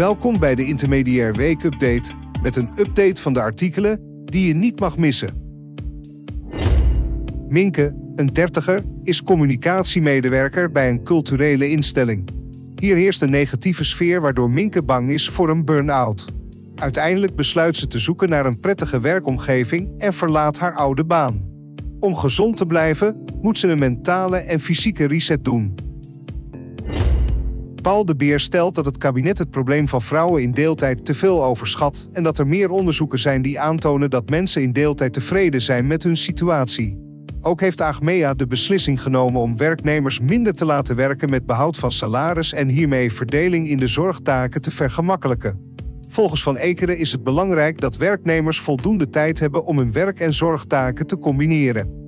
Welkom bij de Intermediair Week Update met een update van de artikelen die je niet mag missen. Minke, een dertiger, is communicatiemedewerker bij een culturele instelling. Hier heerst een negatieve sfeer waardoor Minke bang is voor een burn-out. Uiteindelijk besluit ze te zoeken naar een prettige werkomgeving en verlaat haar oude baan. Om gezond te blijven, moet ze een mentale en fysieke reset doen. Paul de Beer stelt dat het kabinet het probleem van vrouwen in deeltijd te veel overschat en dat er meer onderzoeken zijn die aantonen dat mensen in deeltijd tevreden zijn met hun situatie. Ook heeft Agmea de beslissing genomen om werknemers minder te laten werken met behoud van salaris en hiermee verdeling in de zorgtaken te vergemakkelijken. Volgens Van Ekeren is het belangrijk dat werknemers voldoende tijd hebben om hun werk- en zorgtaken te combineren.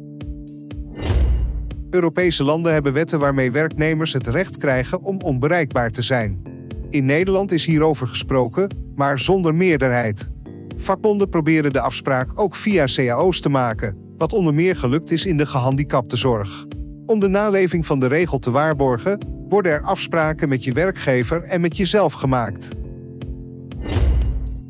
Europese landen hebben wetten waarmee werknemers het recht krijgen om onbereikbaar te zijn. In Nederland is hierover gesproken, maar zonder meerderheid. Vakbonden proberen de afspraak ook via cao's te maken, wat onder meer gelukt is in de gehandicaptenzorg. Om de naleving van de regel te waarborgen, worden er afspraken met je werkgever en met jezelf gemaakt.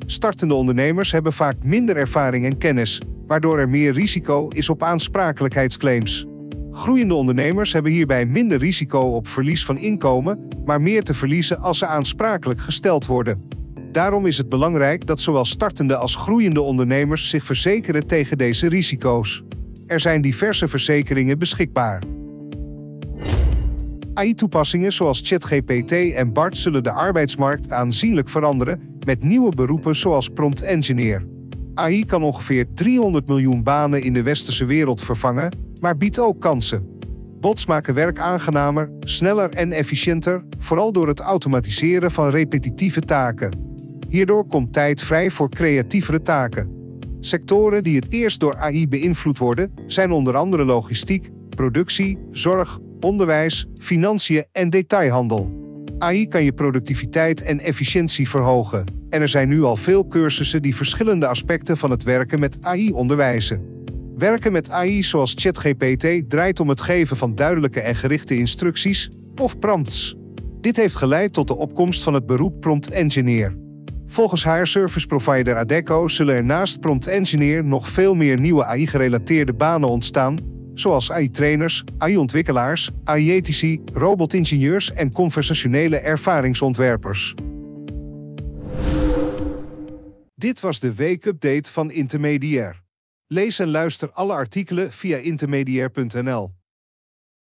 Startende ondernemers hebben vaak minder ervaring en kennis, waardoor er meer risico is op aansprakelijkheidsclaims. Groeiende ondernemers hebben hierbij minder risico op verlies van inkomen, maar meer te verliezen als ze aansprakelijk gesteld worden. Daarom is het belangrijk dat zowel startende als groeiende ondernemers zich verzekeren tegen deze risico's. Er zijn diverse verzekeringen beschikbaar. AI-toepassingen zoals ChatGPT en BART zullen de arbeidsmarkt aanzienlijk veranderen met nieuwe beroepen zoals prompt engineer. AI kan ongeveer 300 miljoen banen in de westerse wereld vervangen, maar biedt ook kansen. Bots maken werk aangenamer, sneller en efficiënter, vooral door het automatiseren van repetitieve taken. Hierdoor komt tijd vrij voor creatievere taken. Sectoren die het eerst door AI beïnvloed worden, zijn onder andere logistiek, productie, zorg, onderwijs, financiën en detailhandel. AI kan je productiviteit en efficiëntie verhogen. En er zijn nu al veel cursussen die verschillende aspecten van het werken met AI onderwijzen. Werken met AI zoals ChatGPT draait om het geven van duidelijke en gerichte instructies of prompts. Dit heeft geleid tot de opkomst van het beroep prompt engineer. Volgens haar service provider Adecco zullen er naast prompt engineer nog veel meer nieuwe AI-gerelateerde banen ontstaan, zoals AI-trainers, AI-ontwikkelaars, AI-ethici, robotingenieurs en conversationele ervaringsontwerpers. Dit was de weekupdate van Intermediair. Lees en luister alle artikelen via intermediair.nl.